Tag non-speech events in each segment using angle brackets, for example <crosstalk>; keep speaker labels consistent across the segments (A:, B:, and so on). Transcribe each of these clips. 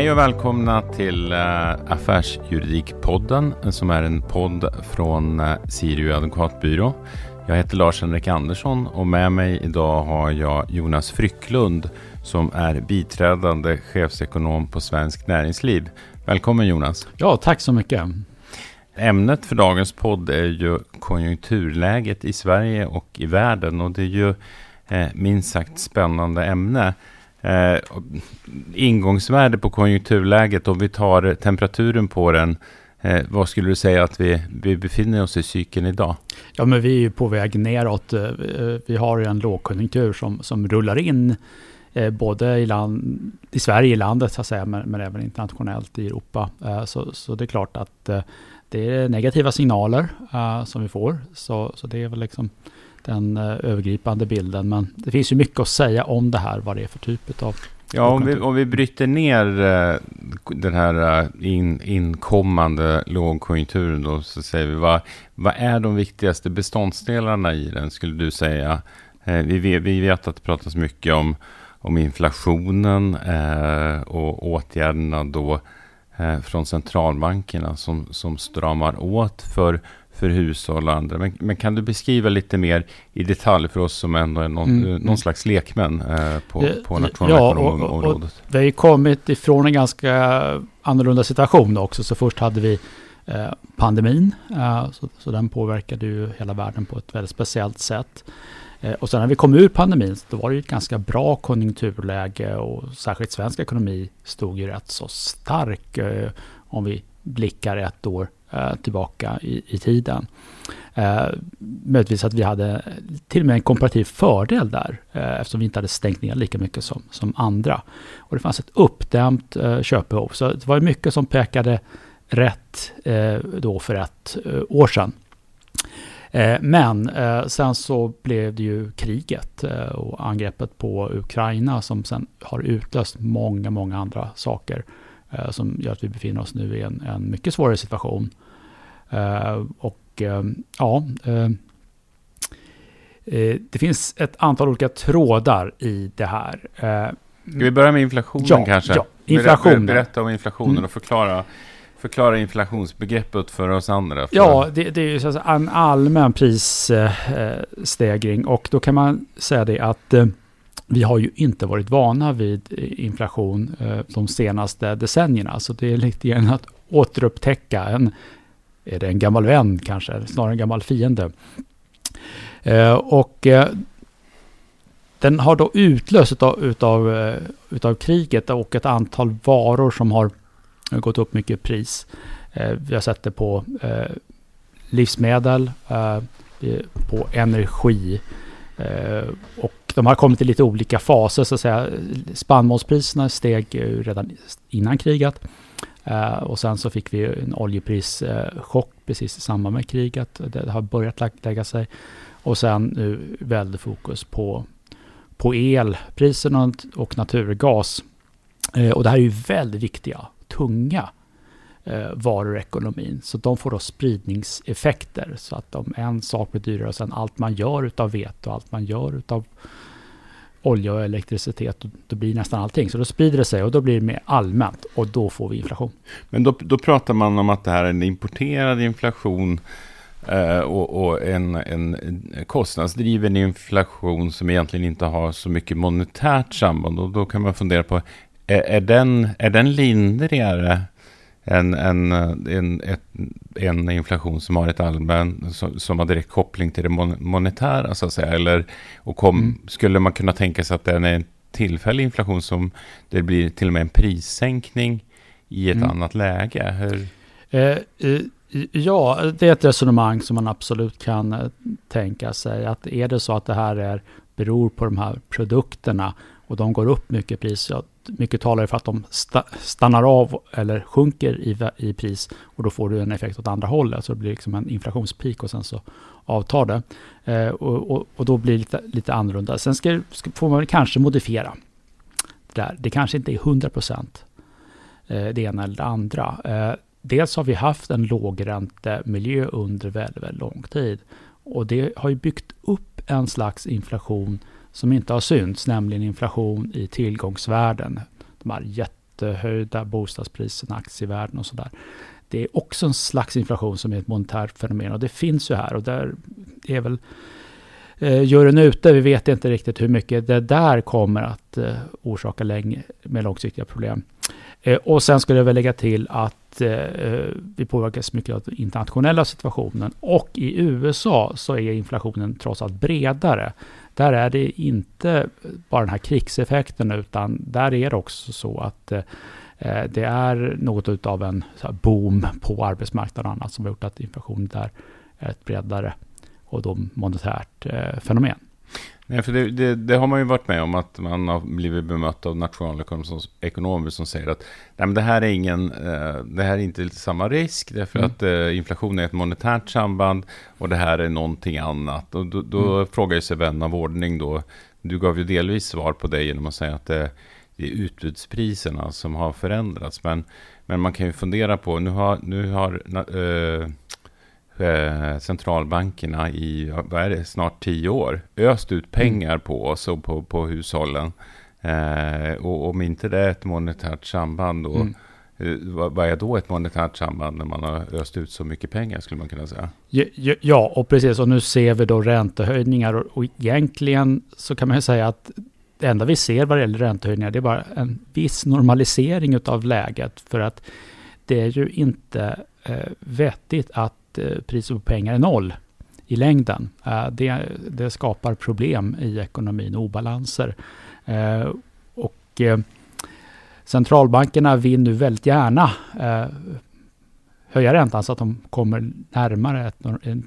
A: Hej och välkomna till uh, Affärsjuridikpodden som är en podd från uh, Sirio advokatbyrå. Jag heter Lars-Henrik Andersson och med mig idag har jag Jonas Frycklund som är biträdande chefsekonom på Svensk Näringsliv. Välkommen Jonas.
B: Ja, tack så mycket.
A: Ämnet för dagens podd är ju konjunkturläget i Sverige och i världen och det är ju eh, minst sagt spännande ämne. Eh, ingångsvärde på konjunkturläget, om vi tar temperaturen på den, eh, vad skulle du säga att vi, vi befinner oss i cykeln idag?
B: Ja, men vi är på väg neråt. Eh, vi har en lågkonjunktur som, som rullar in eh, både i, land, i Sverige, i landet så att säga, men, men även internationellt i Europa. Eh, så, så det är klart att eh, det är negativa signaler eh, som vi får. Så, så det är väl liksom den eh, övergripande bilden. Men det finns ju mycket att säga om det här, vad det är för typ av
A: Ja, om vi, om vi bryter ner uh, den här uh, in, inkommande lågkonjunkturen då, så säger vi vad, vad är de viktigaste beståndsdelarna i den, skulle du säga? Vi, vet, vi vet att det pratas mycket om, om inflationen och åtgärderna då från centralbankerna som, som stramar åt för för hushåll och andra. Men, men, kan du beskriva lite mer i detalj för oss som ändå är någon, mm. någon mm. slags lekmän eh, på, på nationalekonomområdet?
B: Ja, vi har ju kommit ifrån en ganska annorlunda situation också. Så först hade vi eh, pandemin, eh, så, så, den påverkade ju hela världen på ett väldigt speciellt sätt. Eh, och sen när vi kom ur pandemin, då var det ett ganska bra konjunkturläge och särskilt svensk ekonomi stod ju rätt så stark eh, om vi blickar ett år Eh, Eh, tillbaka i, i tiden. Eh, möjligtvis att vi hade till och med en komparativ fördel där eh, eftersom vi inte hade stängt ner lika mycket som, som andra. Och det fanns ett uppdämt eh, köpbehov. Så det var mycket som pekade rätt eh, då för ett eh, år sedan. Eh, men eh, sen så blev det ju kriget eh, och angreppet på Ukraina som sen har utlöst många, många andra saker eh, som gör att vi befinner oss nu i en, en mycket svårare situation. Eh, och eh, ja, eh, eh, det finns ett antal olika trådar i det här.
A: Ska vi börja med inflationen ja, kanske?
B: Ja, inflationen.
A: Berätta om inflationen mm. och förklara Förklara inflationsbegreppet för oss andra. För...
B: Ja, det, det är ju en allmän prisstegring och då kan man säga det att vi har ju inte varit vana vid eh, inflation eh, de senaste decennierna. Så det är lite grann att återupptäcka en, är det en gammal vän kanske, snarare en gammal fiende. Eh, och den har då utlöst utav, utav, utav kriget och ett antal varor som har gått upp mycket i pris. Vi har sett det på livsmedel, på energi Eh, och de har kommit i lite olika faser så att säga. Spannmålspriserna steg redan innan kriget. Eh, och sen så fick vi en oljeprischock precis i samband med kriget. Det har börjat lä lägga sig. Och sen nu väldigt fokus på, på elpriserna och naturgas. Eh, och det här är ju väldigt viktiga, tunga uh, varor i ekonomin. Så de får då spridningseffekter. Så att om en sak blir dyrare och sen allt man gör utav vete och allt man gör utav olja och elektricitet, då blir nästan allting. Så då sprider det sig och då blir det mer allmänt och då får vi inflation.
A: Men då, då pratar man om att det här är en importerad inflation eh, och, och en, en, kostnadsdriven inflation som egentligen inte har så mycket monetärt samband. Och då kan man fundera på, är, är, den, är den lindrigare en, en, en, ett, en inflation som har ett allmän, som, som har direkt koppling till det monetära så att säga? Eller, och kom, mm. skulle man kunna tänka sig att den är en tillfällig inflation som det blir till och med en prissänkning i ett mm. annat läge? Hur?
B: Eh, eh, ja, det är ett resonemang som man absolut kan eh, tänka sig. Att är det så att det här är, beror på de här produkterna och de går upp mycket i pris, ja, mycket talar för att de stannar av eller sjunker i, i pris och då får du en effekt åt andra hållet. Så det blir liksom en inflationspik och sen så avtar det. Eh, och, och, och, då blir det lite, lite annorlunda. Sen ska, ska, får man kanske modifiera det där. Det kanske inte är 100 procent eh, det ena eller det andra. Eh, dels har vi haft en lågräntemiljö under väldigt, väldigt lång tid. Och det har ju byggt upp en slags inflation som inte har synts, nämligen inflation i tillgångsvärden. De här jättehöjda bostadspriserna, aktievärden och sådär. Det är också en slags inflation som är ett monetärt fenomen och det finns ju här och där är väl eh, juryn ute. Vi vet inte riktigt hur mycket det där kommer att eh, orsaka länge med långsiktiga problem. Eh, och sen skulle jag väl lägga till att eh, eh, vi påverkas mycket av den internationella situationen och i USA så är inflationen trots allt bredare. Där är det inte bara den här krigseffekten utan där är det också så att eh, det är något av en boom på arbetsmarknaden och annat som har gjort att inflationen där är ett bredare och då monetärt eh, fenomen.
A: Nej, för det, det, det, har man ju varit med om att man har blivit bemött av nationalekonomer som säger att Nej, men det, här är ingen, eh, det här är inte samma risk därför mm. att eh, inflation är ett monetärt samband och det här är någonting annat. Och då, då mm. frågar sig vän av ordning då, du gav ju delvis svar på det genom att säga att det, det är utbudspriserna som har förändrats. Men, men man kan ju fundera på, nu har, nu har eh, Eh, centralbankerna i vad är det, snart tio år öst ut pengar mm. på oss och på, på hushållen. Eh, och om inte det är ett monetärt samband, då, mm. eh, vad, vad, är då ett monetärt samband när man har öst ut så mycket pengar skulle man kunna säga?
B: Ja, ja och precis. Och nu ser vi då räntehöjningar och, och egentligen så kan man ju säga att det enda vi ser vad det gäller räntehöjningar det är bara en viss normalisering av läget. För att det är ju inte eh, vettigt att att eh, priset på pengar är noll i längden. Eh, det, det skapar problem i ekonomin, obalanser. Eh, och centralbankerna vill nu väldigt gärna höja räntan så att de kommer närmare ett,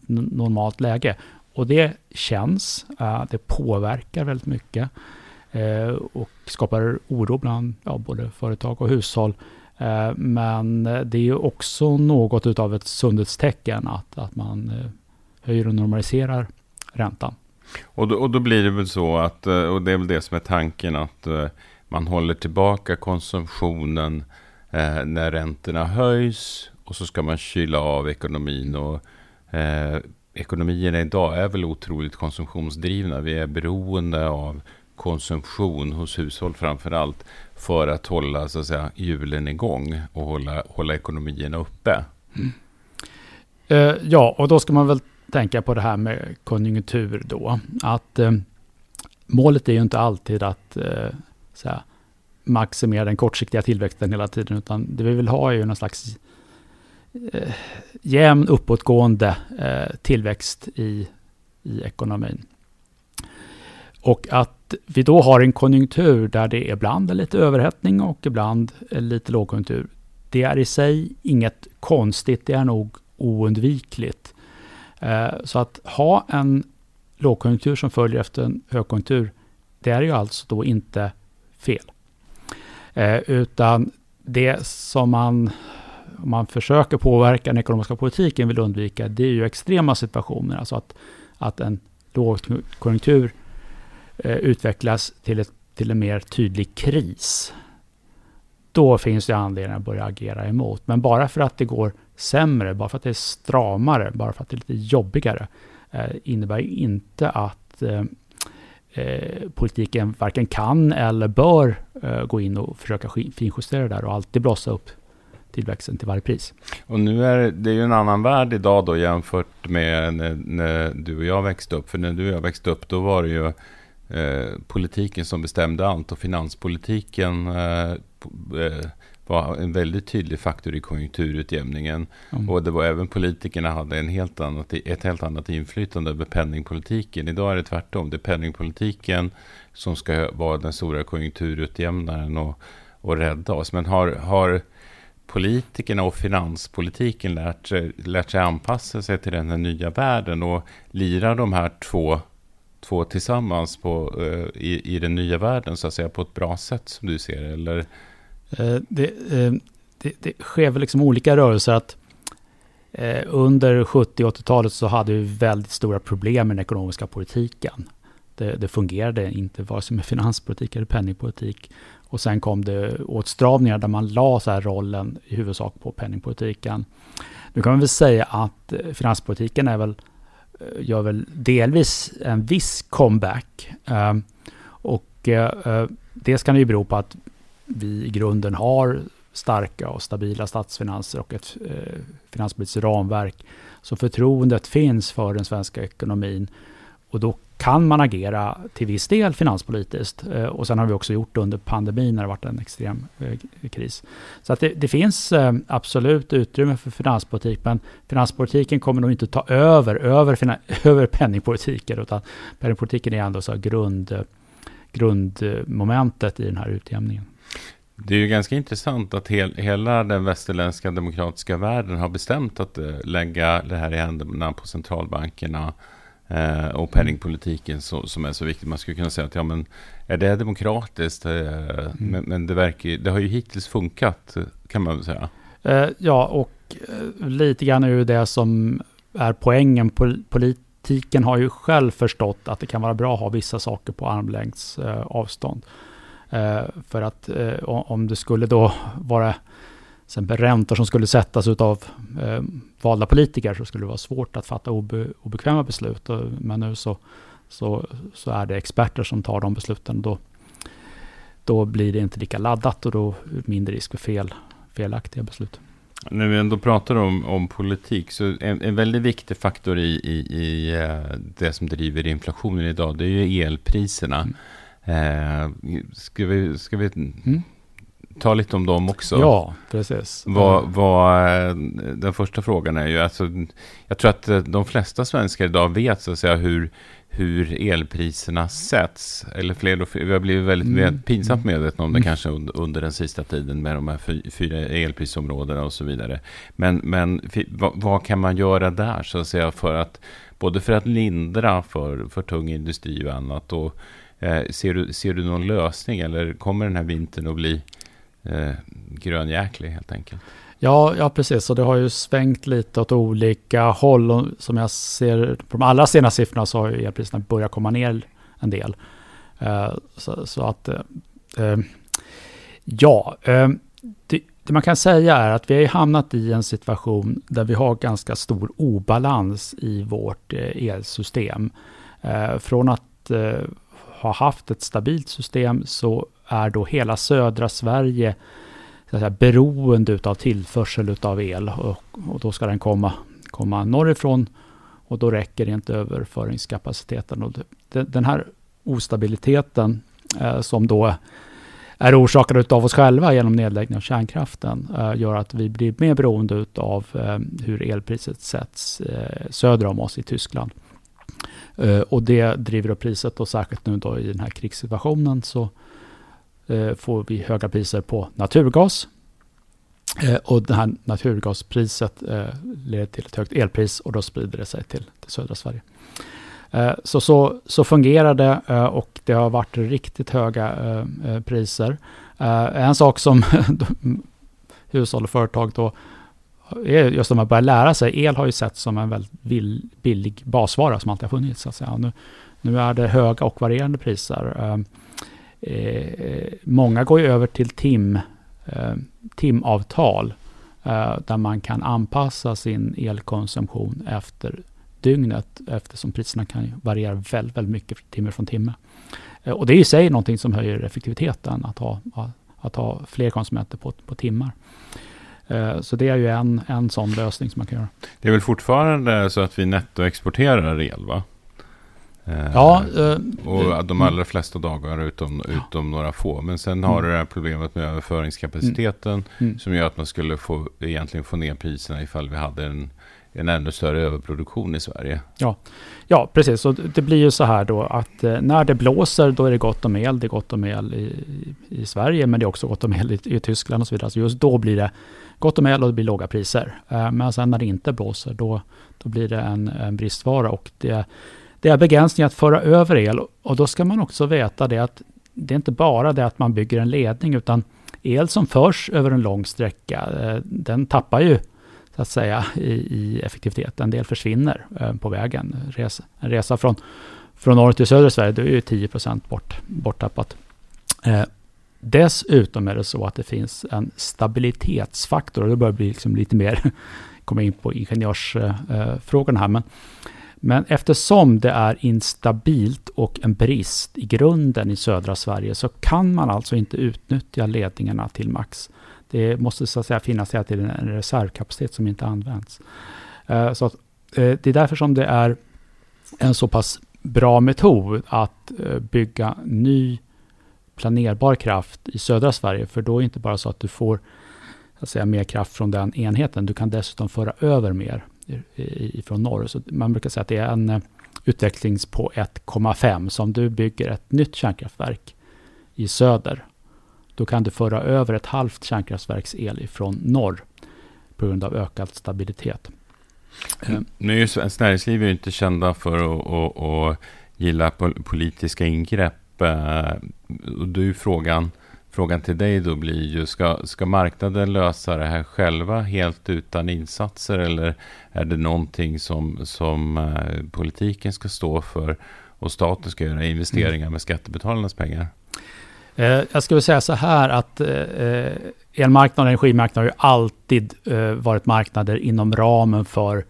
B: normalt läge. Och det känns, det påverkar väldigt mycket och skapar oro bland ja, både företag och hushåll. Eh, men det är ju också något utav ett sundhetstecken att, att man eh, höjer och normaliserar räntan.
A: Och då, och då blir det väl så att, eh, och det är väl det som är tanken, att man håller tillbaka konsumtionen när räntorna höjs och så ska man kyla av ekonomin. Och, eh, ekonomierna idag är väl otroligt konsumtionsdrivna. Vi är beroende av konsumtion hos hushåll framför allt för att hålla så att säga, hjulen igång och hålla, hålla ekonomierna uppe. Mm.
B: Eh, ja, och då ska man väl tänka på det här med konjunktur då. Att eh, målet är ju inte alltid att eh, så här, maximera den kortsiktiga tillväxten hela tiden, utan det vi vill ha är ju någon slags eh, jämn uppåtgående eh, tillväxt i, i ekonomin. Och att vi då har en konjunktur där det ibland är lite överhettning och ibland är lite lågkonjunktur. Det är i sig inget konstigt, det är nog oundvikligt. Eh, så att ha en lågkonjunktur som följer efter en högkonjunktur, det är ju alltså då inte fel. Eh, utan det som man, om man försöker påverka den ekonomiska politiken, vill undvika, det är ju extrema situationer. Alltså att, att en lågkonjunktur Eh, utvecklas till, ett, till en mer tydlig kris, då finns det anledning att börja agera emot. Men bara för att det går sämre, bara för att det är stramare, bara för att det är lite jobbigare, eh, innebär inte att eh, eh politiken varken kan eller bör eh, gå in och försöka finjustera det där och alltid blossa upp tillväxten till varje pris.
A: Och nu är det är ju en annan värld idag då jämfört med när, när, du och jag växte upp. För när du och jag växte upp då var det ju Eh, politiken som bestämde allt och finanspolitiken eh, eh, var en väldigt tydlig faktor i konjunkturutjämningen. Mm. Och det var även politikerna hade en helt annat, ett helt annat inflytande över penningpolitiken. Idag är det tvärtom. Det är penningpolitiken som ska vara den stora konjunkturutjämnaren och, och rädda oss. Men har, har politikerna och finanspolitiken lärt sig, lärt sig anpassa sig till den här nya världen och lirar de här två två tillsammans på, eh, i, i den nya världen så att säga på ett bra sätt som du ser eller?
B: Eh, det, eh, det, det sker väl liksom olika rörelser att under 70 80-talet så hade vi väldigt stora problem med den ekonomiska politiken. Det, det fungerade inte vare sig med finanspolitik eller penningpolitik. Och sen kom det åtstramningar där man la så här rollen i huvudsak på penningpolitiken. Nu kan man väl säga att finanspolitiken är väl Eh, Eh, gör väl delvis en viss comeback. Ehm, och eh, eh, det ska ju bero på att vi i grunden har starka och stabila statsfinanser och ett eh, finanspolitiskt ramverk. Så förtroendet finns för den svenska ekonomin och då kan man agera till viss del finanspolitiskt. Eh, och sen har vi också gjort det under pandemin när det varit en extrem eh, kris. Så att det, det finns eh, absolut utrymme för finanspolitik, men finanspolitiken kommer nog inte ta över, över, <laughs> över penningpolitiken, utan penningpolitiken är ändå så grund, grundmomentet i den här utjämningen.
A: Det är ju ganska intressant att hel, hela den västerländska demokratiska världen har bestämt att lägga det här i händerna på centralbankerna eh, och penningpolitiken så, som är så viktig. Man skulle kunna säga att ja, men är det demokratiskt? Eh, mm. men, men, det, verkar, det har ju hittills funkat, kan man väl säga.
B: Eh, ja, och eh, lite grann är ju det som är poängen. Pol politiken har ju själv förstått att det kan vara bra att ha vissa saker på armlängds eh, avstånd. Eh, för att om det skulle då vara exempel räntor som skulle sättas av eh, valda politiker så skulle det vara svårt att fatta obe, obekväma beslut. Men nu så, så, så är det experter som tar de besluten. Då, då blir det inte lika laddat och då mindre risk för fel, felaktiga beslut.
A: När vi ändå pratar om, om politik, så en, en väldigt viktig faktor i, i, i eh, det som driver inflationen idag, det är ju elpriserna. Mm. Eh, ska vi, ska vi mm ta lite om dem också.
B: Ja, precis.
A: Vad, vad, den första frågan är ju, alltså, jag tror att de flesta svenskar idag vet så att säga hur, hur elpriserna sätts. Eller fler fler, vi har blivit väldigt mm. pinsamt medvetna om det mm. kanske under, under, den sista tiden med de här fyra elprisområdena och så vidare. Men, men vad, vad, kan man göra där så att säga för att både för att lindra för, för tung industri och annat och eh, ser, du, ser du någon lösning eller kommer den här vintern att bli eh, grönjäklig helt enkelt.
B: Ja, ja, precis. Och det har ju svängt lite åt olika håll. Och som jag ser på de allra senaste siffrorna så har ju elpriserna börjat komma ner en del. Eh, så, så, att, eh, eh, ja, det, det, man kan säga är att vi har hamnat i en situation där vi har ganska stor obalans i vårt elsystem. från att har haft ett stabilt system så är då hela södra Sverige så säga, beroende av tillförsel av el och, och, då ska den komma, komma norrifrån och då räcker inte överföringskapaciteten. Och det, den här ostabiliteten eh, som då är orsakad av oss själva genom nedläggning av kärnkraften eh, gör att vi blir mer beroende av eh, hur elpriset sätts eh, söder om oss i Tyskland. Eh, och det driver upp priset och särskilt nu då i den här krigssituationen så eh, får vi höga priser på naturgas. Eh, och det här naturgaspriset leder till ett högt elpris och då sprider det sig till, till södra Sverige. Så, så, så fungerar det och det har varit riktigt höga priser. En sak som <laughs> hushåll och företag då just att man börjar lära sig. El har ju sett som en väldigt billig basvara som alltid har funnits. Så att säga. Nu, nu är det höga och varierande priser. Ehm, eh, många går ju över till tim, eh, timavtal eh, där man kan anpassa sin elkonsumtion efter dygnet eftersom priserna kan variera väldigt, väldigt mycket timme från timme. Eh, och det är i sig någonting som höjer effektiviteten att ha, att ha fler konsumenter på, på timmar. Eh, så det är ju en, en sån lösning som man kan göra.
A: Det är väl fortfarande så att vi nettoexporterar el va?
B: Eh, ja,
A: eh, och de allra flesta dagar utom, utom några få. Men sen har mm. du det här problemet med överföringskapaciteten mm. mm. som gör att man skulle få, egentligen få ner priserna ifall vi hade en, en ännu större överproduktion i Sverige.
B: Ja, ja precis. Och det blir ju så här då att eh, när det blåser då är det gott om el. Det är gott om el i, i Sverige men det är också gott om el i, i Tyskland och så vidare. Så just då blir det gott om el och det blir låga priser. Eh, men sen när det inte blåser då, då blir det en, en bristvara och det det är begränsningar att föra över el och då ska man också veta det att det är inte bara det att man bygger en ledning utan el som förs över en lång sträcka, eh, den tappar ju så att säga i, i effektivitet. En del försvinner eh, på vägen. Res, en resa från, från norr till söder i Sverige, det är ju 10 bort, borttappat. Eh, dessutom är det så att det finns en stabilitetsfaktor och det börjar bli liksom lite mer, <laughs> komma in på ingenjörsfrågorna här, men Men eftersom det är instabilt och en brist i grunden i södra Sverige så kan man alltså inte utnyttja ledningarna till max. Det måste så att säga finnas hela tiden en reservkapacitet som inte används. Eh, så att, eh, det är därför som det är en så pass bra metod att eh, bygga ny planerbar kraft i södra Sverige. För då är det inte bara så att du får att säga, mer kraft från den enheten. Du kan dessutom föra över mer från norr. Så man brukar säga att det är en utvecklings på 1,5. Så om du bygger ett nytt kärnkraftverk i söder då kan du föra över ett halvt kärnkraftverks el ifrån norr på grund av ökad stabilitet.
A: Mm. Nu är ju Svenskt Näringsliv inte kända för att, att, att gilla politiska ingrepp. Eh, och är frågan, frågan till dig då blir ju, ska, ska marknaden lösa det här själva helt utan insatser? Eller är det någonting som, som eh, politiken ska stå för och staten ska göra investeringar med skattebetalarnas pengar?
B: Eh, jag skulle säga så här att eh, eh, elmarknaden och energimarknaden har ju alltid varit marknader inom ramen för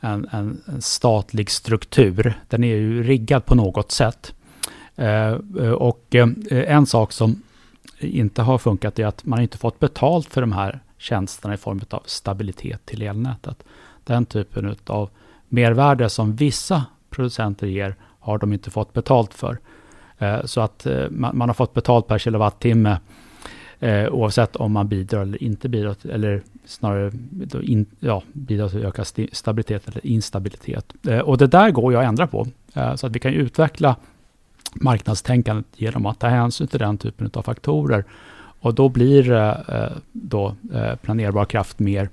B: en, en, en, statlig struktur. Den är ju riggad på något sätt. och en sak som inte har funkat är att man inte fått betalt för de här tjänsterna i form av stabilitet till elnätet. Den typen av mervärde som vissa producenter ger har de inte fått betalt för. Eh, så att eh, man har fått betalt per kilowattimme eh, oavsett om man bidrar eller inte bidrar, eller snarare in, ja, bidrar till ökad stabilitet eller instabilitet. Och det där går ju att ändra på. Så att vi kan utveckla marknadstänkandet genom att ta hänsyn till den typen av faktorer. Och då blir då planerbar kraft mer,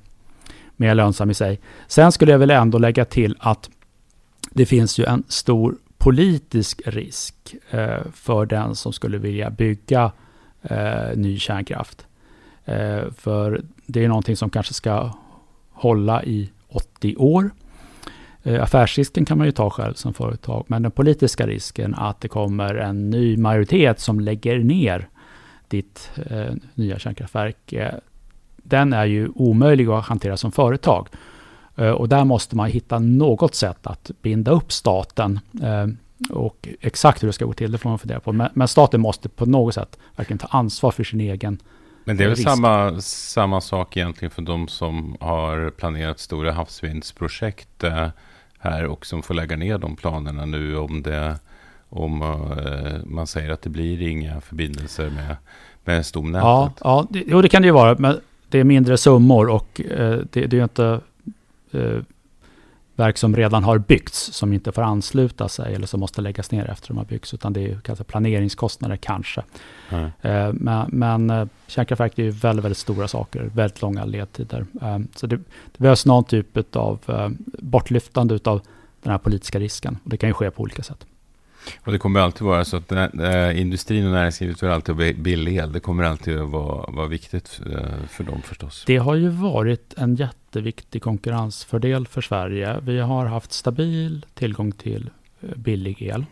B: mer lönsam i sig. Sen skulle jag vilja ändå lägga till att det finns ju en stor politisk risk eh, för den som skulle vilja bygga eh, ny kärnkraft. Eh, för det är någonting som kanske ska hålla i 80 år. Eh, affärsrisken kan man ju ta själv som företag, men den politiska risken att det kommer en ny majoritet som lägger ner ditt eh, nya kärnkraftverk, eh, den är ju omöjlig att hantera som företag. Eh, och där måste man hitta något sätt att binda upp staten. Eh, Eh, och exakt hur det ska gå till, det får man fundera på. Men, staten måste på något sätt verkligen ta ansvar för sin egen
A: Men det är väl samma, samma sak egentligen för de som har planerat stora havsvindsprojekt eh, här och som får lägga ner de planerna nu om det om man säger att det blir inga förbindelser med, med stomnätet.
B: Ja, ja det, jo, det kan det ju vara, men det är mindre summor och det, det är ju inte eh, verk som redan har byggts, som inte får ansluta sig eller som måste läggas ner efter de har byggts, utan det är kanske planeringskostnader kanske. Mm. Eh, men, men eh, kärnkraftverk är ju väldigt, väldigt stora saker, väldigt långa ledtider. Eh, så det, det behövs någon typ av eh, bortlyftande av den här politiska risken. Och det kan ju ske på olika sätt.
A: Och det kommer alltid vara så att eh, industrin och näringslivet vill alltid ha billig el. Det kommer alltid att vara, vara viktigt för, för dem förstås.
B: Det har ju varit en jätteviktig konkurrensfördel för Sverige. Vi har haft stabil tillgång till eh, billig el.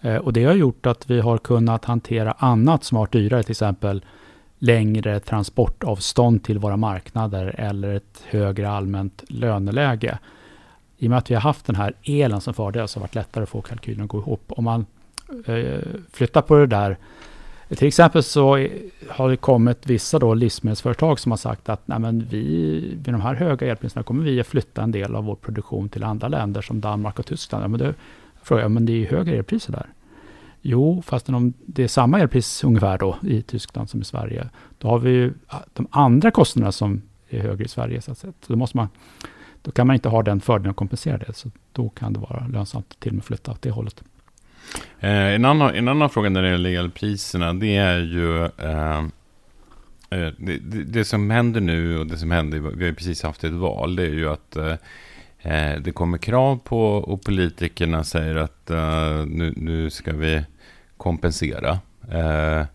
B: Eh, och det har gjort att vi har kunnat hantera annat som varit dyrare, till exempel längre transportavstånd till våra marknader eller ett högre allmänt löneläge i och med att vi har haft den här elen som fördel så har det varit lättare att få kalkylen att gå ihop. Om man eh, flyttar på det där, till exempel så har det kommit vissa då livsmedelsföretag som har sagt att Nej, men vi, vid de här höga elpriserna kommer vi att flytta en del av vår produktion till andra länder som Danmark och Tyskland. Ja, men det, frågar jag, men det är ju högre elpriser där. Jo, fast om det är samma elpris ungefär då i Tyskland som i Sverige, då har vi ju ah, de andra kostnaderna som är högre i Sverige. Så, att, så då måste man då kan man inte ha den fördelen att kompensera det. Så då kan det vara lönsamt till och med flytta åt det hållet.
A: Eh, en, annan, en annan fråga när det gäller elpriserna, det är ju eh, eh, det, det, det, som händer nu och det som händer, vi har ju precis haft ett val, det är ju att eh, eh det kommer krav på och politikerna säger att eh, nu, nu ska vi kompensera. Eh,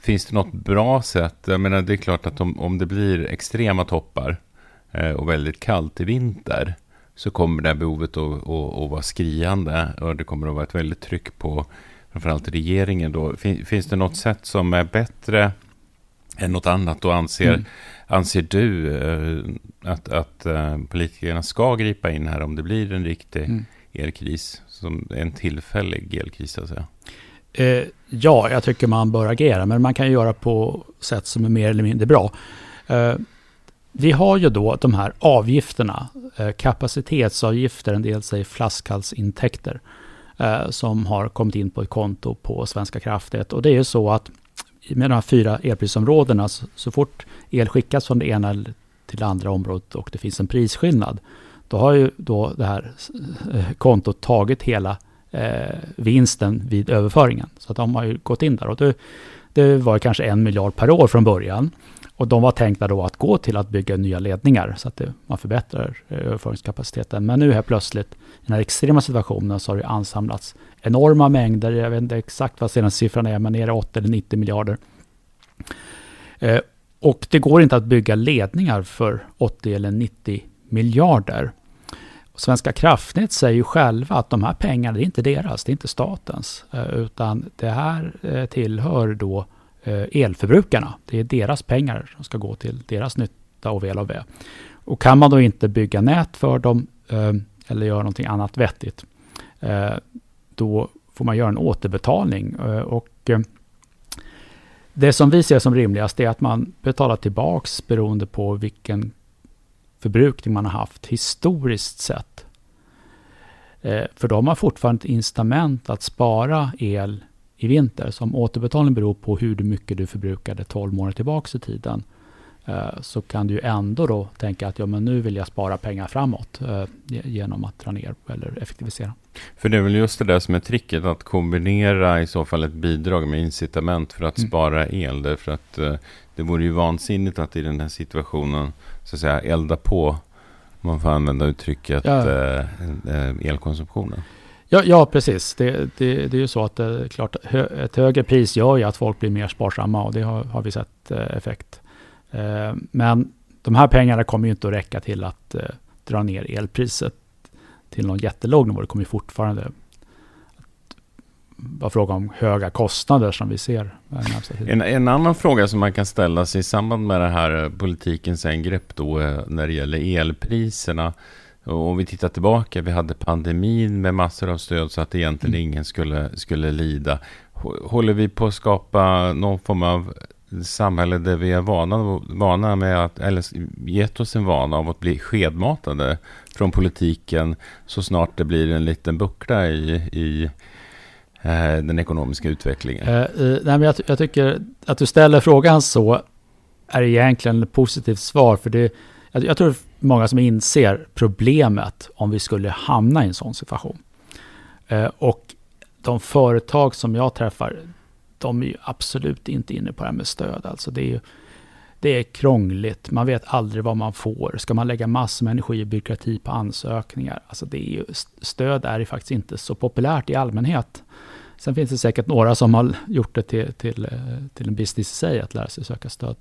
A: finns det något bra sätt? Jag menar, det är klart att om, om det blir extrema toppar och väldigt kallt i vinter så kommer det här behovet att, att, att vara skriande och det kommer att vara ett väldigt tryck på framförallt regeringen då. Finns det något sätt som är bättre än något annat och anser, mm. anser du eh, att, att eh, politikerna ska gripa in här om det blir en riktig mm. elkris, som en tillfällig elkris så att säga?
B: Eh, ja, jag tycker man bör agera, men man kan göra på sätt som är mer eller mindre bra. Eh, vi har ju då de här avgifterna, eh, kapacitetsavgifter, en del säger flaskhalsintäkter, eh, som har kommit in på ett konto på Svenska kraftnät. Och det är ju så att med de här fyra elprisområdena, så, fort el skickas från det ena till det andra området och det finns en prisskillnad, då har ju då det här eh, kontot tagit hela vinsten vid överföringen. Så att de har ju gått in där. Och det, det var kanske en miljard per år från början. Och de var tänkta då att gå till att bygga nya ledningar så att det, man förbättrar eh, överföringskapaciteten. Men nu här plötsligt, i den här extrema situationen, så har det ansamlats enorma mängder. Jag vet inte exakt vad senaste siffran är, men nere 80 eller 90 miljarder. Eh, och det går inte att bygga ledningar för 80 eller 90 miljarder. Svenska kraftnät säger ju själva att de här pengarna, det är inte deras, det är inte statens. Eh, utan det här eh, tillhör då eh, Eh, elförbrukarna. Det är deras pengar som ska gå till deras nytta och väl och ve. Och kan man då inte bygga nät för dem eh, eller göra någonting annat vettigt, eh, då får man göra en återbetalning. Och det som vi ser som rimligast är att man betalar tillbaks beroende på vilken förbrukning man har haft historiskt sett. För de har fortfarande ett incitament att spara el i vinter. Som återbetalning beror på hur mycket du förbrukade 12 månader tillbaka i tiden. Eh, så kan du ändå då tänka att ja, men nu vill jag spara pengar framåt eh, genom att dra ner eller effektivisera.
A: För det är väl just det där som är tricket, att kombinera i så fall ett bidrag med incitament för att mm. spara el. Därför att det vore ju vansinnigt att i den här situationen så att säga, elda på, om man får använda uttrycket, ja. eh, eh elkonsumtionen.
B: Ja, ja precis. Det, det, det är ju så att det, klart, ett högre pris gör ju att folk blir mer sparsamma och det har, har vi sett eh, effekt. Eh, men de här pengarna kommer ju inte att räcka till att eh, dra ner elpriset till någon jättelåg nivå. Det kommer ju fortfarande vara fråga om höga kostnader som vi ser.
A: En, en, annan fråga som man kan ställa sig i samband med det här eh, politikens ingrepp då eh, när det gäller elpriserna. Och om vi tittar tillbaka, vi hade pandemin med massor av stöd så att egentligen mm. ingen skulle, skulle lida. Håller vi på att skapa någon form av samhälle där vi är vana, vana med att, eller gett oss en vana av att bli skedmatade från politiken så snart det blir en liten buckla i, i Eh, den ekonomiska utvecklingen?
B: Eh, nej, men jag, jag, tycker att du ställer frågan så är egentligen ett positivt svar. För det, jag, jag tror många som inser problemet om vi skulle hamna i en sån situation. Eh, och de företag som jag träffar, de är ju absolut inte inne på det här med stöd. Alltså det är ju, det är krångligt, man vet aldrig vad man får. Ska man lägga massor med energi och byråkrati på ansökningar? Alltså det är ju, stöd är ju faktiskt inte så populärt i allmänhet. Sen finns det säkert några som har gjort det till, till, eh, till en business i sig, att lära sig söka stöd.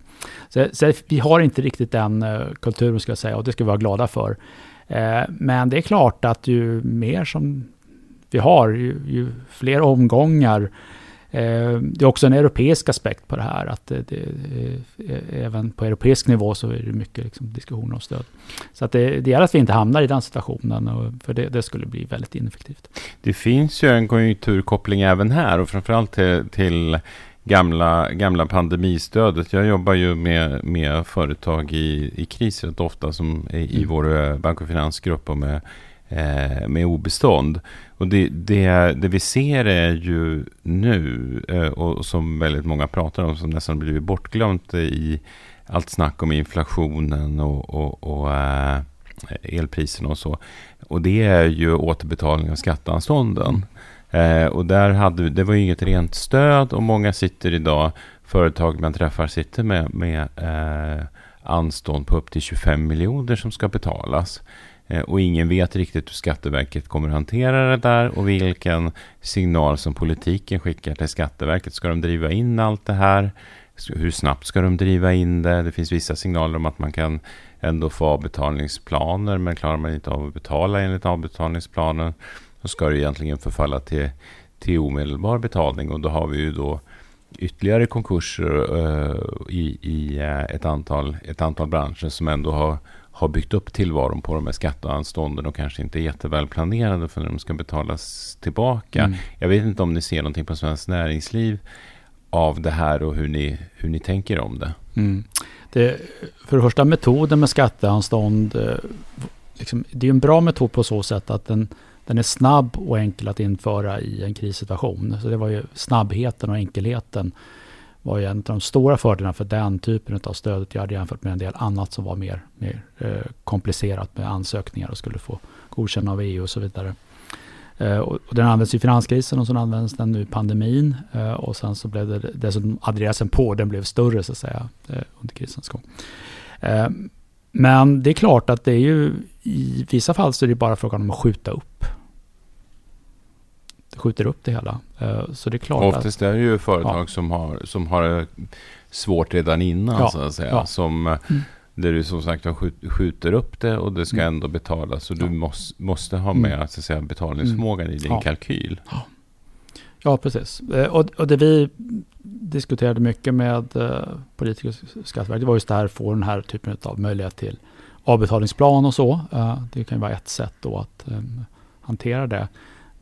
B: Så, så vi har inte riktigt den eh, kulturen, ska jag säga, och det ska vi vara glada för. Eh, men det är klart att ju mer som vi har, ju, ju fler omgångar, det är också en europeisk aspekt på det här. Att det, det, även på europeisk nivå så är det mycket liksom diskussioner om stöd. Så att det, det gäller att vi inte hamnar i den situationen. Och, för det, det, skulle bli väldigt ineffektivt.
A: Det finns ju en konjunkturkoppling även här och framförallt till, till gamla, gamla pandemistödet. Jag jobbar ju med, med företag i, i kris rätt ofta som i, mm. vår eh, bank och finansgrupp och med eh, Eh, med obestånd. Och det, det, det, vi ser är ju nu, eh, och som väldigt många pratar om, som nästan blivit bortglömt i allt snack om inflationen och, och, och eh, elpriserna och så. Och det är ju återbetalning av skatteanstånden. Eh, och där hade, det var ju inget rent stöd och många sitter idag, företag man träffar sitter med, med eh, anstånd på upp till 25 miljoner som ska betalas. Eh, och ingen vet riktigt hur Skatteverket kommer att hantera det där och vilken signal som politiken skickar till Skatteverket. Ska de driva in allt det här? Hur snabbt ska de driva in det? Det finns vissa signaler om att man kan ändå få avbetalningsplaner, men klarar man inte av att betala enligt avbetalningsplanen så ska det egentligen förfalla till, till omedelbar betalning och då har vi ju då ytterligare konkurser uh, i, i uh, ett, antal, ett antal branscher som ändå har har byggt upp tillvaron på de här skatteanstånden och kanske inte är jätteväl planerade för när de ska betalas tillbaka. Mm. Jag vet inte om ni ser någonting på Svenskt Näringsliv av det här och hur ni, hur ni tänker om det.
B: Mm. det för det första metoden med skatteanstånd, eh, liksom, det är en bra metod på så sätt att den, den är snabb och enkel att införa i en krissituation. Så det var ju snabbheten och enkelheten var ju en av de stora fördelarna för den typen av stödåtgärd jämfört med en del annat som var mer, mer eh, komplicerat med ansökningar och skulle få godkänna av EU och så vidare. Eh, och, och den används i finanskrisen och så används den nu i pandemin. Eh, och sen så blev det dessutom adressen på, den blev större så att säga eh, under krisens gång. Eh, men det är klart att det är ju i vissa fall så är det bara frågan om att skjuta upp skjuter upp det hela. Eh, så det är klart
A: Oftast är det ju företag ja. som, har, som har svårt redan innan ja. så att säga. Ja. Som, eh, mm. Där du som sagt skjuter upp det och det ska mm. ändå betalas. Och du måste, måste ha med mm. så att säga, betalningsförmågan i din kalkyl.
B: Ja, precis. Eh, och, och det vi diskuterade mycket med politiker och Skatteverket det var just det här, få den här typen av möjlighet till avbetalningsplan och så. Det kan ju vara ett sätt då att hantera det.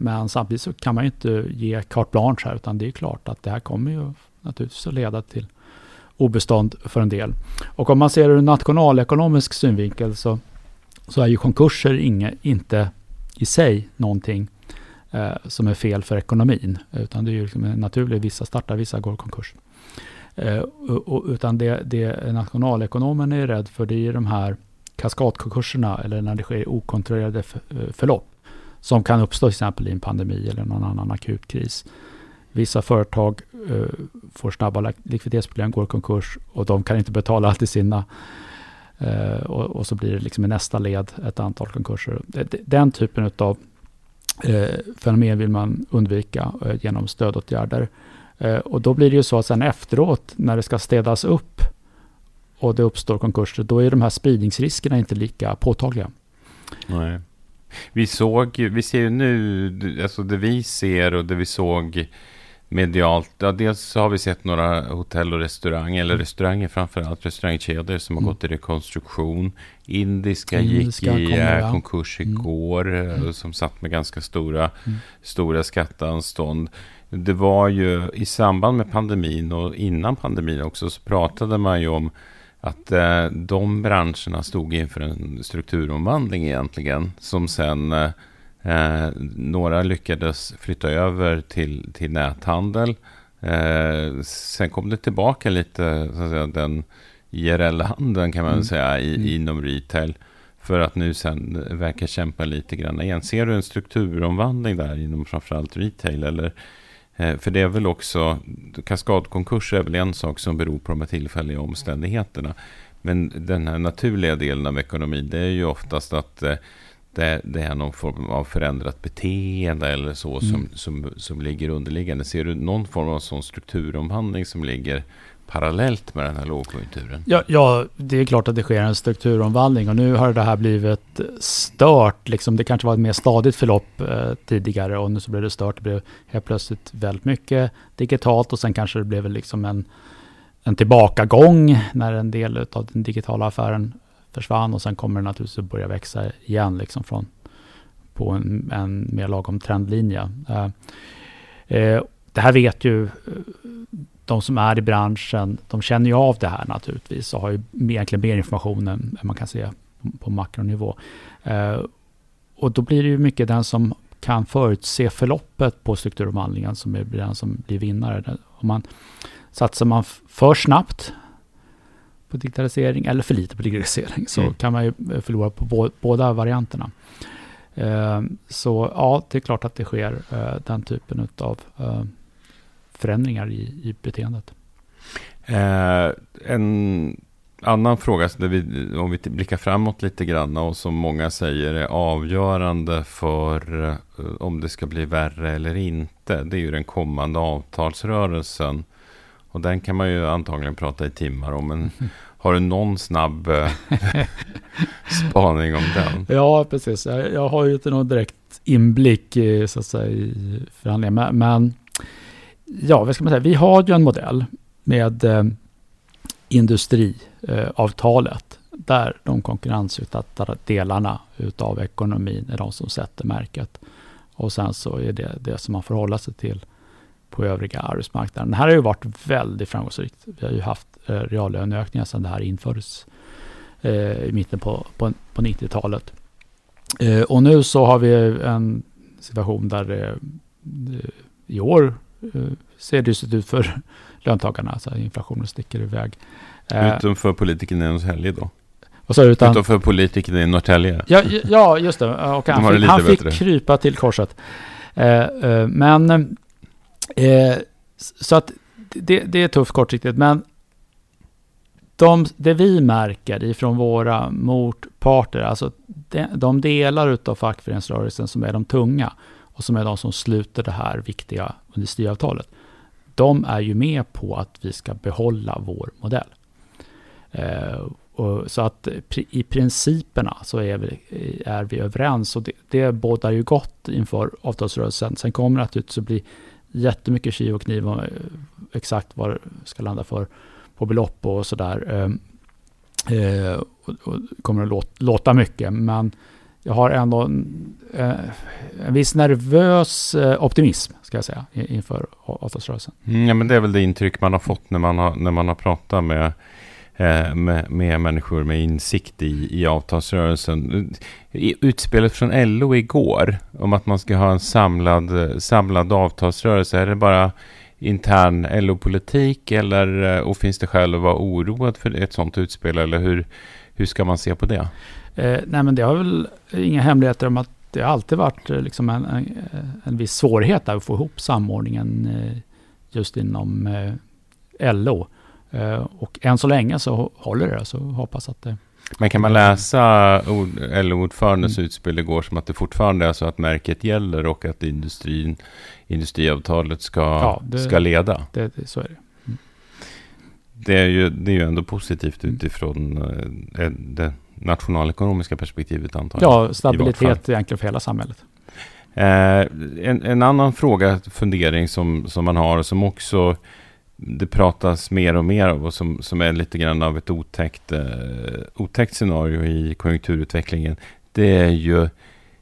B: Men samtidigt så kan man ju inte ge carte blanche här, utan det är klart att det här kommer ju naturligtvis att leda till obestånd för en del. Och om man ser det ur nationalekonomisk synvinkel så, så är ju konkurser inga, inte i sig någonting eh, som är fel för ekonomin, utan det är ju liksom naturligt, vissa startar, vissa går konkurs. Eh, och, utan det, det nationalekonomen är rädd för, det är de här kaskadkonkurserna, eller när det sker okontrollerade eh, förlopp som kan uppstå till exempel i en pandemi eller någon annan akut kris. Vissa företag eh, får snabba likviditetsproblem, går i konkurs och de kan inte betala till sina Eh, och, och, så blir det liksom i nästa led ett antal konkurser. Den typen av eh, fenomen vill man undvika eh, genom stödåtgärder. Eh, och då blir det ju så att sen efteråt när det ska städas upp och det uppstår konkurser, då är de här spridningsriskerna inte lika påtagliga.
A: Nej. Vi såg, vi ser ju nu, alltså det vi ser och det vi såg medialt. Ja, dels har vi sett några hotell och restauranger, eller restauranger framförallt, restaurangkedjor som har mm. gått i rekonstruktion. Indiska, Indiska gick i kommer, ja. konkurs mm. igår, mm. som satt med ganska stora, mm. stora skatteanstånd. Det var ju i samband med pandemin och innan pandemin också så pratade man ju om att eh, de branscherna stod inför en strukturomvandling egentligen. Som sen eh, eh, några lyckades flytta över till, till näthandel. Eh, sen kom det tillbaka lite, så att säga, den IRL-handeln kan man mm. säga i, mm. inom retail. För att nu sen verka kämpa lite grann igen. Ser du en strukturomvandling där inom framförallt retail? Eller för det är väl också, kaskadkonkurs är väl en sak som beror på de här tillfälliga omständigheterna. Men den här naturliga delen av ekonomin, det är ju oftast att eh, det, det är någon form av förändrat beteende eller så som, mm. som, som ligger underliggande. Ser du någon form av sån strukturomvandling som ligger parallellt med den här lågkonjunkturen?
B: Ja, ja, det är klart att det sker en strukturomvandling och nu har det här blivit stört. Liksom, det kanske var ett mer stadigt förlopp eh, tidigare och nu så blev det stört. Det blev helt plötsligt väldigt mycket digitalt och sen kanske det blev liksom en, en tillbakagång när en del av den digitala affären försvann och sen kommer det naturligtvis att börja växa igen liksom från på en, en mer lagom trendlinje. Eh, eh, det här vet ju de som är i branschen, de känner ju av det här naturligtvis och har ju egentligen mer information än man kan se på makronivå. Eh, och då blir det ju mycket den som kan förutse förloppet på strukturomvandlingen som är den som blir vinnare. Om man, satsar man för snabbt på digitalisering eller för lite på digitalisering så mm. kan man ju förlora på båda varianterna. Eh, så ja, det är klart att det sker eh, den typen av förändringar i, i beteendet.
A: Eh, en annan fråga, vi, om vi blickar framåt lite grann och som många säger är avgörande för eh, om det ska bli värre eller inte. Det är ju den kommande avtalsrörelsen. Och den kan man ju antagligen prata i timmar om. Men <laughs> har du någon snabb eh, <laughs> spaning om den?
B: Ja, precis. Jag, jag har ju inte någon direkt inblick i, så att säga, i förhandlingar. Men ja, vad ska man säga, vi har ju en modell med eh, industriavtalet eh, där de konkurrensutsatta delarna utav ekonomin är de som sätter märket. Och sen så är det det som man får hålla sig till på övriga arbetsmarknaden. Det här har ju varit väldigt framgångsrikt. Vi har ju haft eh, reallöneökningar sedan det här infördes eh, i mitten på, på, på 90-talet. Eh, och nu så har vi en situation där eh, i år ser det ut för <laughs> löntagarna, alltså inflationen sticker iväg.
A: Eh, Utom för politikerna i Norrtälje då?
B: Vad sa Utan,
A: Utom för politikerna i Norrtälje?
B: Ja, ja, just det. Och han, fick, han fick krypa till korset. Eh, men Eh, så att det, det, är tufft kortsiktigt, men de, det vi märker ifrån våra motparter, alltså de, de delar av fackföreningsrörelsen som är de tunga och som är de som sluter det här viktiga industriavtalet, de är ju med på att vi ska behålla vår modell. Eh, och, så att i principerna så är vi, är vi överens och det, det bådar ju gott inför avtalsrörelsen. Sen kommer det naturligtvis att bli jättemycket kiv och kniv om eh, exakt vad det ska landa för på belopp och sådär. Eh, eh och, och kommer att låta, låta mycket, men jag har ändå en, eh, en viss nervös eh, optimism, ska jag säga, inför avtalsrörelsen.
A: Mm, ja, men det är väl det intryck man har fått när man har, när man har pratat med eh, med, med människor med insikt i, i avtalsrörelsen. Utspelet från LO igår om att man ska ha en samlad, samlad avtalsrörelse, är det bara intern LO-politik eller och finns det skäl att vara oroad för ett sådant utspel eller hur, hur ska man se på det?
B: Eh, nej men det har väl inga hemligheter om att det har alltid varit eh, liksom en, en, en viss svårighet att få ihop samordningen just inom LO. Eh, och än så länge så håller det, så hoppas att det...
A: Men kan man läsa LO-ordförandens mm. utspel igår som att det fortfarande är så att märket gäller och att industrin, industriavtalet ska, ja, det, ska leda?
B: Det, det, så är det. Mm.
A: Det, är ju, det är ju ändå positivt mm. utifrån eh, det nationalekonomiska perspektivet antar
B: jag. Ja, stabilitet egentligen för hela samhället.
A: Eh, en, en, annan fråga, fundering som, som man har som också det pratas mer och mer om och som, som är lite grann av ett otäckt, eh, otäckt scenario i konjunkturutvecklingen. Det är ju,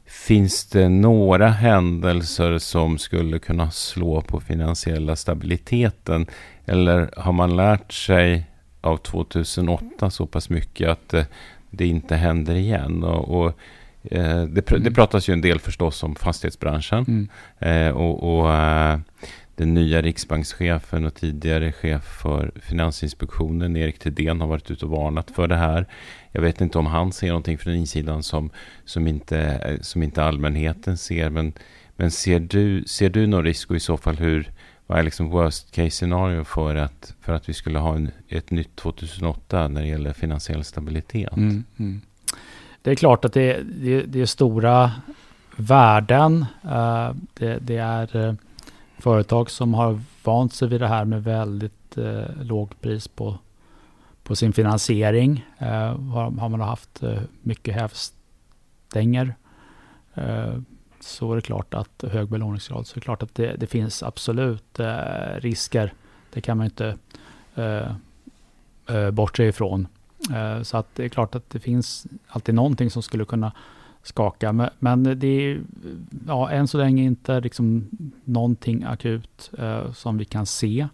A: finns det några händelser som skulle kunna slå på finansiella stabiliteten? Eller har man lärt sig av 2008 så pass mycket att eh, det inte händer igen? Och, och eh, det, pr mm. det, pratas ju en del förstås om fastighetsbranschen. Mm. Eh, och, och eh, den nya riksbankschefen och tidigare chef för Finansinspektionen, Erik Thedéen, har varit ute och varnat för det här. Jag vet inte om han ser någonting från insidan som, som, inte, som inte allmänheten ser. Men, men ser, du, ser du någon risk och i så fall hur, vad är liksom worst case scenario för att, för att vi skulle ha en, ett nytt 2008 när det gäller finansiell stabilitet? Mm, mm.
B: Det är klart att det, det, det är stora värden. Uh, det, det är eh, företag som har vant sig vid det här med väldigt eh, lågt pris på, på sin finansiering. Eh, har, har, man haft eh, mycket hävstänger så är det klart att hög belåningsgrad, så är det klart att det, det finns absolut eh, risker. Det kan man inte eh, eh, bortse ifrån. Eh, så att det är klart att det finns alltid någonting som skulle kunna skaka. Men, det är ja, än så länge inte liksom någonting akut eh, som vi kan se.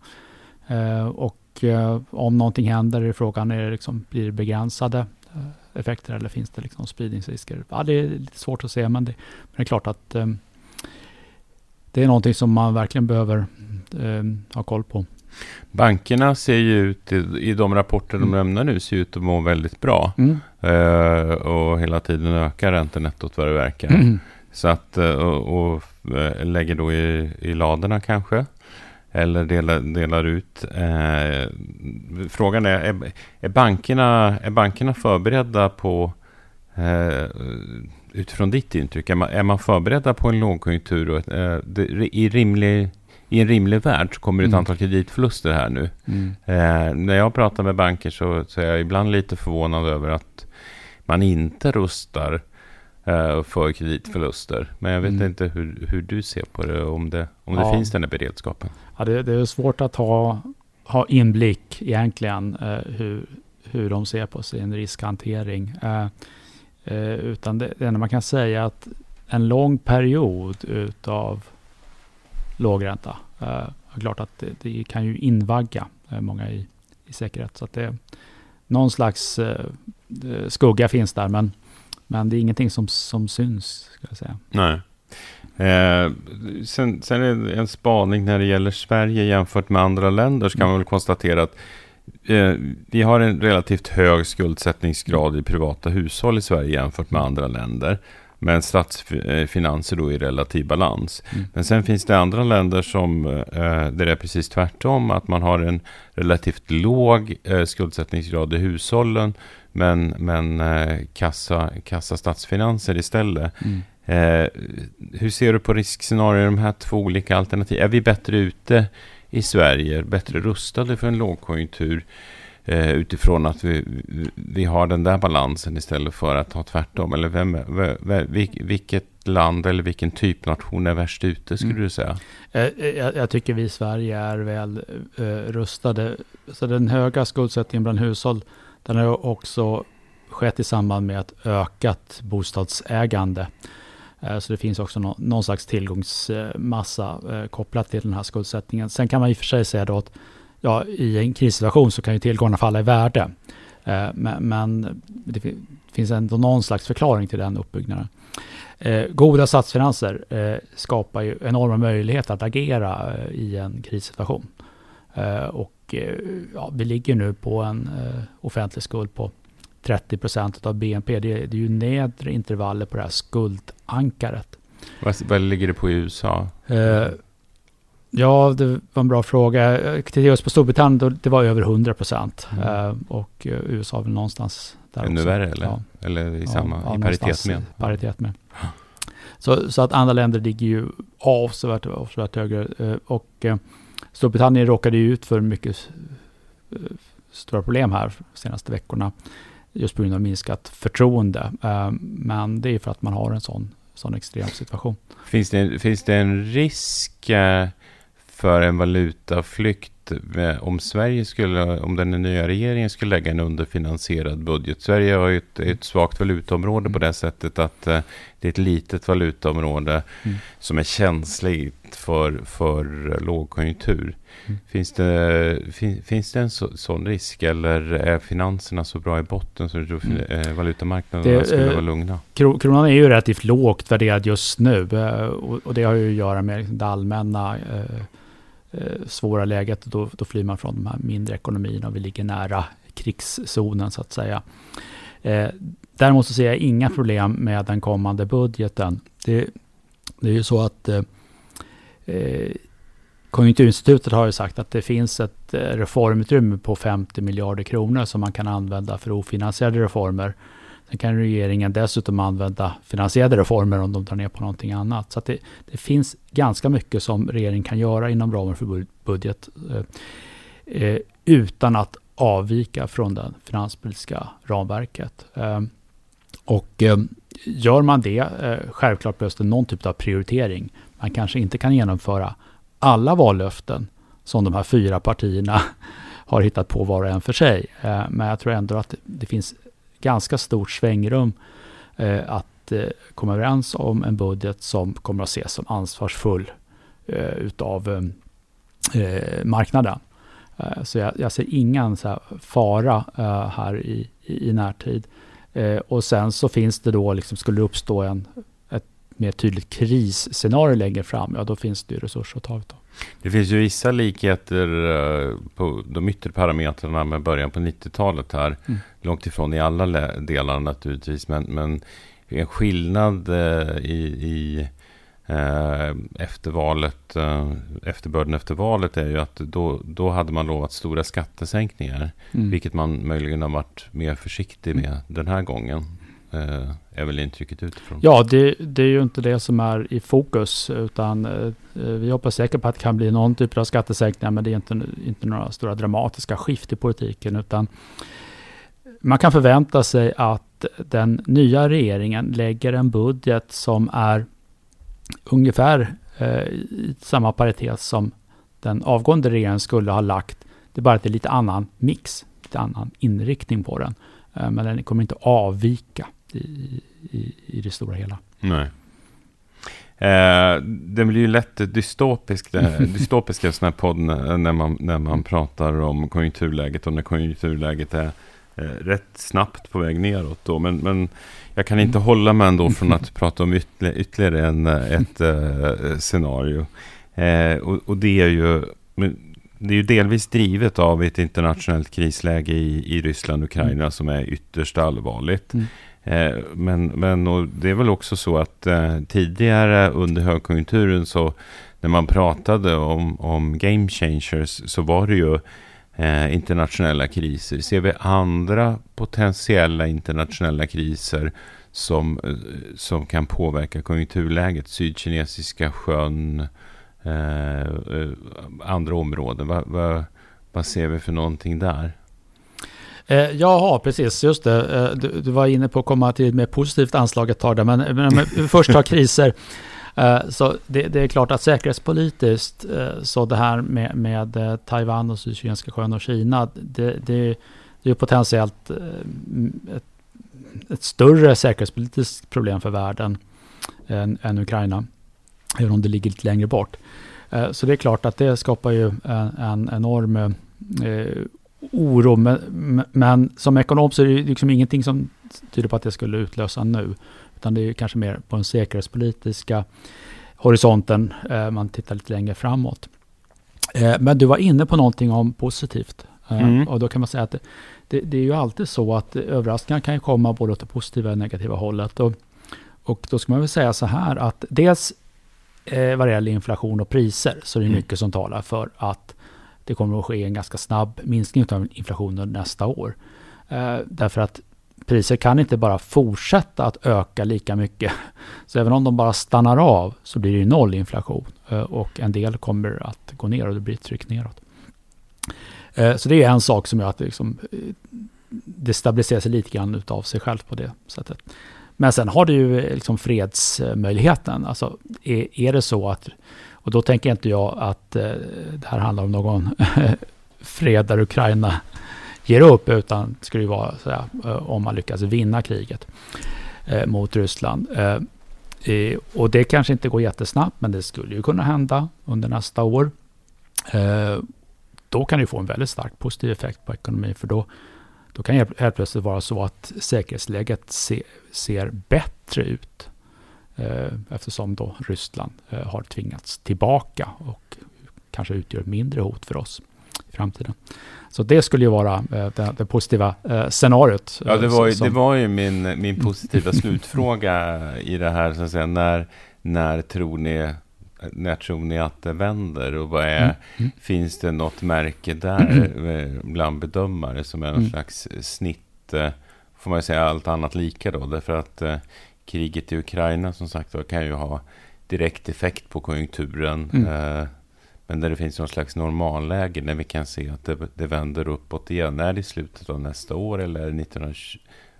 B: Eh, och eh, om någonting händer är frågan, är det liksom, blir det begränsade eh, effekter eller finns det liksom spridningsrisker? Ja, det är lite svårt att se, men det, men det är klart att eh, det är någonting som man verkligen behöver eh, ha koll på.
A: Bankerna ser ju ut, i, de rapporter mm. de lämnar nu, ser ut att må väldigt bra. Mm. Uh, och hela tiden ökar räntenettot vad det verkar. Mm. Så att, uh, och, och uh, lägger då i, i ladorna kanske. Eller delar, delar ut. frågan är, är, är, bankerna, är bankerna förberedda på utifrån ditt intryck, är man, är man förberedda på en lågkonjunktur och, i rimlig i en rimlig värld så kommer det ett mm. antal kreditförluster här nu. Mm. Eh, när jag pratar med banker så, så, är jag ibland lite förvånad över att man inte rustar eh, för kreditförluster. Men jag vet mm. inte hur, hur du ser på det, om det, om ja. det finns den här beredskapen.
B: Ja, det, det, är svårt att ha, ha inblick egentligen eh, hur, hur de ser på sin riskhantering. Eh, eh, utan det, det enda man kan säga att en lång period utav lågränta. Eh, klart att det, det, kan ju invagga eh, många i, i säkerhet. Så att det, någon slags eh, skugga finns där, men, men det är ingenting som, som syns. Ska jag säga.
A: Nej. Eh, sen, sen är det en spaning när det gäller Sverige jämfört med andra länder, så kan man väl konstatera att eh, vi har en relativt hög skuldsättningsgrad i privata hushåll i Sverige jämfört med andra länder. Men statsfinanser då i relativ balans. Mm. Men sen finns det andra länder som eh, där det är precis tvärtom. Att man har en relativt låg eh, skuldsättningsgrad i hushållen. Men, men eh, kassa, kassa statsfinanser istället. Mm. Eh, hur ser du på riskscenarier i de här två olika alternativen? Är vi bättre ute i Sverige, bättre rustade för en lågkonjunktur? Eh, utifrån att vi, vi har den där balansen istället för att ha tvärtom? Eller vem, vem, vilket land eller vilken typ nation är värst ute skulle mm. du säga?
B: Eh, eh, jag, jag, tycker vi i Sverige är väl uh, rustade. Så den höga skuldsättningen bland hushåll, den har också skett i samband med ett ökat bostadsägande. Så det finns också någon, någon slags tillgångsmassa kopplat till den här skuldsättningen. Sen kan man i och för sig säga då att ja, i en krissituation så kan ju tillgångarna falla i värde. Eh, men, det finns ändå någon slags förklaring till den uppbyggnaden. Eh, goda statsfinanser eh, skapar ju enorma möjligheter att agera i en krissituation. Och ja, vi ligger nu på en offentlig skuld på 30 procent av BNP. Det, det är ju nedre intervaller på det här skuldankaret.
A: Vad, vad ligger det på i USA?
B: Ja, det var en bra fråga. Tittar just på Storbritannien, det var över 100 procent. Mm. Uh, och uh, USA väl någonstans
A: där Ännu också. värre eller? Ja. Eller i, samma, ja, i paritet med?
B: paritet med. Så, så att andra länder ligger ju avsevärt, avsevärt högre. Uh, och Storbritannien råkade ju ut för mycket stora problem här de senaste veckorna. Just på grund av minskat förtroende. men det är för att man har en sån, sån extrem situation.
A: Finns det, finns det en risk för en valutaflykt om Sverige skulle, om den nya regeringen skulle lägga en underfinansierad budget. Sverige har ju ett, ett svagt valutaområde mm. på det sättet att eh, det är ett litet valutaområde mm. som är känsligt för, för lågkonjunktur. Mm. Finns, det, fin, finns det en så, sån risk eller är finanserna så bra i botten så du tror mm. eh, valutamarknaderna det, skulle eh, vara lugna?
B: Kronan är ju relativt lågt värderad just nu eh, och, och, det har ju att göra med det allmänna eh, eh, Eh, svåra läget. Då, då flyr man från de här mindre ekonomierna och vi ligger nära krigszonen så att säga. Eh, däremot så ser jag inga problem med den kommande budgeten. Det, det är ju så att eh, eh Konjunkturinstitutet har ju sagt att det finns ett eh, reformutrymme på 50 miljarder kronor som man kan använda för ofinansierade reformer. Sen kan regeringen dessutom använda finansierade reformer om de drar ner på någonting annat. Så det, det, finns ganska mycket som regeringen kan göra inom ramen för budget eh, eh, utan att avvika från det finanspolitiska ramverket. Eh, och eh, gör man det, eh, självklart behövs det någon typ av prioritering. Man kanske inte kan genomföra alla vallöften som de här fyra partierna <laughs> har hittat på var och en för sig. Ehm, men jag tror ändå att det finns ganska stort svängrum eh, att eh, komma överens om en budget som kommer att ses som ansvarsfull eh, utav eh, eh marknaden. Eh, så jag, jag, ser ingen så fara eh, här i, i, i närtid. Eh, och sen så finns det då, liksom, skulle det uppstå en, mer tydligt krisscenario längre fram, ja då finns det ju resurser att ta utav.
A: Det finns ju vissa likheter uh, på de yttre parametrarna med början på 90-talet här. Mm. Långt ifrån i alla delar naturligtvis. Men, men en skillnad uh, i, i uh, efter valet, efterbörden efter valet är ju att då, då hade man lovat stora skattesänkningar. Mm. Vilket man möjligen har varit mer försiktig med mm. den här gången. Eh, är väl intrycket utifrån.
B: Ja, det, det, är ju inte det som är i fokus, utan eh, vi hoppas säkert på att det kan bli någon typ av skattesänkningar, men det är inte, inte några stora dramatiska skift i politiken, utan man kan förvänta sig att den nya regeringen lägger en budget som är ungefär eh, i samma paritet som den avgående regeringen skulle ha lagt. Det är bara att det är lite annan mix. lite annan inriktning på den. Men den kommer inte avvika i, i, i det stora hela.
A: Nej. Eh, det blir ju lätt dystopisk, <laughs> dystopisk en sån här podd när man, när man pratar om konjunkturläget och när konjunkturläget är eh, rätt snabbt på väg neråt. Då. Men, men jag kan inte hålla mig ändå från att <laughs> prata om ytterligare, ytterligare en, ett eh, scenario. Eh, och, och, det är ju det är ju delvis drivet av ett internationellt krisläge i, i Ryssland och Ukraina mm. som är ytterst allvarligt. Mm. Eh, men, men det är väl också så att eh, tidigare under högkonjunkturen så när man pratade om, om game changers så var det ju eh, internationella kriser. Ser vi andra potentiella internationella kriser som, eh, som kan påverka konjunkturläget? Sydkinesiska sjön, andra områden. Va, va, vad ser vi för någonting där?
B: Eh, jaha, precis. Just det. Eh, du, du, var inne på att komma till ett mer positivt anslag ett tag där. Men, men, men <laughs> först har kriser. Eh, så det, det, är klart att säkerhetspolitiskt så det här med, med Taiwan och Sydkinesiska sjön och Kina. Det, det, det är potentiellt ett, ett, större säkerhetspolitiskt problem för världen än, än Ukraina. Även om det ligger lite längre bort. Så det är klart att det skapar ju en, en enorm oro. Men, men, som ekonom så är det liksom ingenting som tyder på att det skulle utlösa nu. Utan det är kanske mer på den säkerhetspolitiska horisonten. Eh, man tittar lite längre framåt. Eh, men du var inne på någonting om positivt. Eh, mm. Och då kan man säga att det, det, det, är ju alltid så att överraskningar kan komma både åt det positiva och negativa hållet. Och, och då ska man väl säga så här att dels eh, gäller inflation och priser så är det mm. mycket som talar för att det kommer att ske en ganska snabb minskning av inflationen nästa år. Eh, därför att priser kan inte bara fortsätta att öka lika mycket. Så även om de bara stannar av så blir det noll inflation eh, och en del kommer att gå ner och det blir ett tryck neråt. Eh, så det är en sak som gör att det, liksom, eh, det stabiliserar sig lite grann av sig självt på det sättet. Men sen har du ju eh, liksom fredsmöjligheten. Alltså är, är det så att och då tänker inte jag att eh, det här handlar om någon <laughs> fred där Ukraina ger upp, utan det skulle ju vara sådär, eh, om man lyckas vinna kriget eh, mot Ryssland. Eh, eh, och det kanske inte går jättesnabbt, men det skulle ju kunna hända under nästa år. Eh, då kan det få en väldigt stark positiv effekt på ekonomin, för då, då kan det helt plötsligt vara så att säkerhetsläget se, ser bättre ut Eh, eftersom då Ryssland eh, har tvingats tillbaka och kanske utgör ett mindre hot för oss i framtiden. Så det skulle ju vara eh, det, det positiva scenariot.
A: Ja, det var ju, som... det var ju min, min <laughs> positiva slutfråga i det här. Så att säga. När, när, tror ni, när tror ni att det vänder? Och vad är, mm. Mm. Finns det något märke där bland bedömare som är någon mm. slags snitt? Får man säga allt annat lika då? Därför att kriget i Ukraina som sagt kan ju ha direkt effekt på konjunkturen. Mm. Eh, men där det finns någon slags normalläge när vi kan se att det, det vänder uppåt igen. Är det i slutet av nästa år eller är det 1920,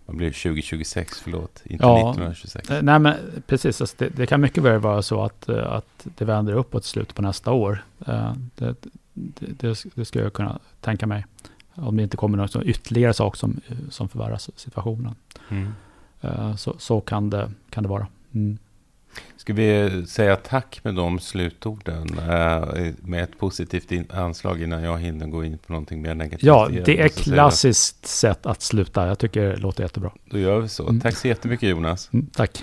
A: vad blir det, 2026? Förlåt, inte ja, 1926.
B: Eh, nej, men precis. Alltså det, det, kan mycket väl vara så att, eh, att det vänder uppåt i slutet på nästa år. Det, det, det ska jag kunna tänka mig. Om det inte kommer något ytterligare sak som, som förvärrar situationen. Mm. Eh, så, så kan, det, kan det vara. Mm.
A: Ska vi säga tack med de slutorden eh, med ett positivt anslag innan jag hinner gå in på någonting mer negativt?
B: Ja, det är klassiskt sätt att sluta. Jag tycker det låter jättebra.
A: Då gör vi så. Tack så jättemycket Jonas.
B: Mm, tack.